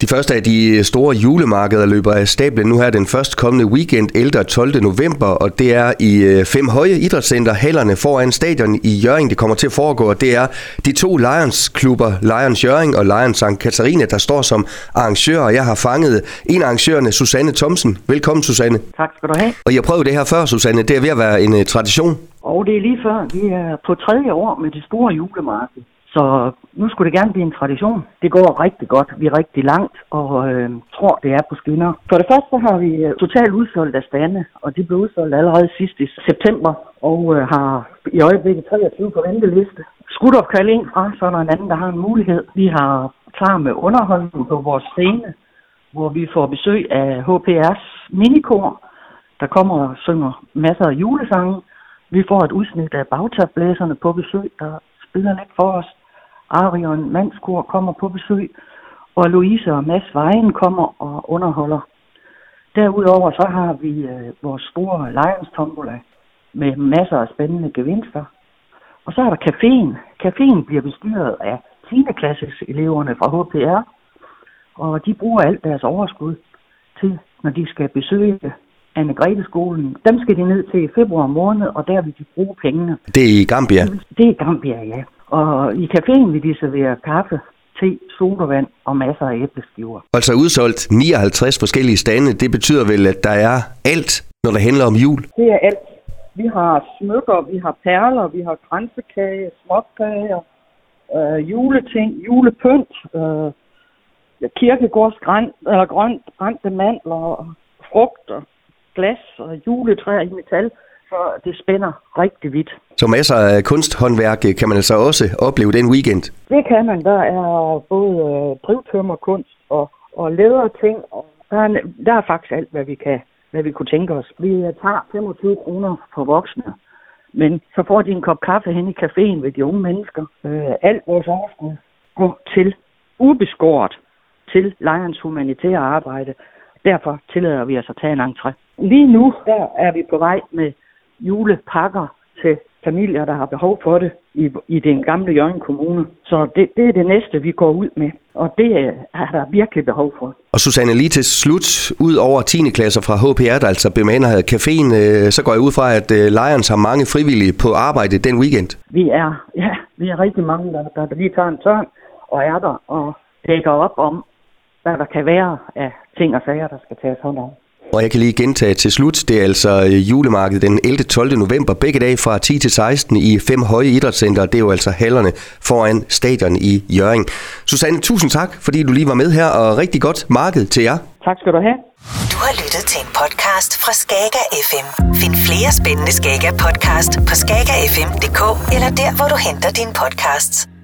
De første af de store julemarkeder løber af stablen nu her den første kommende weekend, 11. 12. november, og det er i øh, Fem Høje Idrætscenter, hallerne foran stadion i Jørgen, det kommer til at foregå, og det er de to Lions-klubber, Lions Jørgen og Lions St. Katarina, der står som arrangører, og jeg har fanget en af arrangørerne, Susanne Thomsen. Velkommen, Susanne. Tak skal du have. Og jeg prøvede det her før, Susanne. Det er ved at være en uh, tradition. Og det er lige før, vi er på tredje år med det store julemarked. Så nu skulle det gerne blive en tradition. Det går rigtig godt. Vi er rigtig langt, og øh, tror, det er på skinner. For det første har vi øh, totalt udsolgt af stande, og de blev udsolgt allerede sidst i september, og øh, har i øjeblikket 23 på venteliste. Skudt op ind fra, så er der en anden, der har en mulighed. Vi har klar med underholdning på vores scene, hvor vi får besøg af HPR's minikor, der kommer og synger masser af julesange. Vi får et udsnit af bagtabblæserne på besøg, der spiller lidt for os. Arion Mandskor kommer på besøg, og Louise og Mads Vejen kommer og underholder. Derudover så har vi øh, vores store Lions Tombola med masser af spændende gevinster. Og så er der caféen. Caféen bliver bestyret af 10. klasses eleverne fra HPR, og de bruger alt deres overskud til, når de skal besøge anne Grete skolen. Dem skal de ned til i februar måned, og der vil de bruge pengene. Det er i Gambia? Det er i Gambia, ja. Og i caféen vil de servere kaffe, te, sodavand og masser af æbleskiver. Altså udsolgt 59 forskellige stande. Det betyder vel, at der er alt, når det handler om jul? Det er alt. Vi har smykker, vi har perler, vi har kransekage, småkager, øh, juleting, julepynt, øh, kirkegårdsgrænt, eller grønt, brændte mandler, frugter, glas og juletræer i metal så det spænder rigtig vidt. Så masser af kunsthåndværk kan man altså også opleve den weekend? Det kan man. Der er både øh, drivtømmerkunst og, og læderting. Og der, er, der er faktisk alt, hvad vi, kan, hvad vi kunne tænke os. Vi tager 25 kroner for voksne. Men så får de en kop kaffe hen i caféen ved de unge mennesker. Øh, alt vores overskud går til ubeskåret til lejrens humanitære arbejde. Derfor tillader vi os at tage en entré. Lige nu der er vi på vej med julepakker til familier, der har behov for det i, i den gamle Jørgen Kommune. Så det, det er det næste, vi går ud med, og det er der virkelig behov for. Og Susanne, lige til slut, ud over 10. klasser fra HPR, der altså bemander caféen, øh, så går jeg ud fra, at øh, Lions har mange frivillige på arbejde den weekend. Vi er, ja, vi er rigtig mange, der, der, lige tager en tørn og er der og dækker op om, hvad der kan være af ting og sager, der skal tages hånd om. Og jeg kan lige gentage til slut, det er altså øh, julemarkedet den 11. 12. november, begge dage fra 10 til 16 i Fem Høje Idrætscenter. Det er jo altså hallerne foran stadion i Jørgen. Susanne, tusind tak, fordi du lige var med her, og rigtig godt marked til jer. Tak skal du have. Du har lyttet til en podcast fra Skager FM. Find flere spændende Skager podcast på skagerfm.dk eller der, hvor du henter dine podcasts.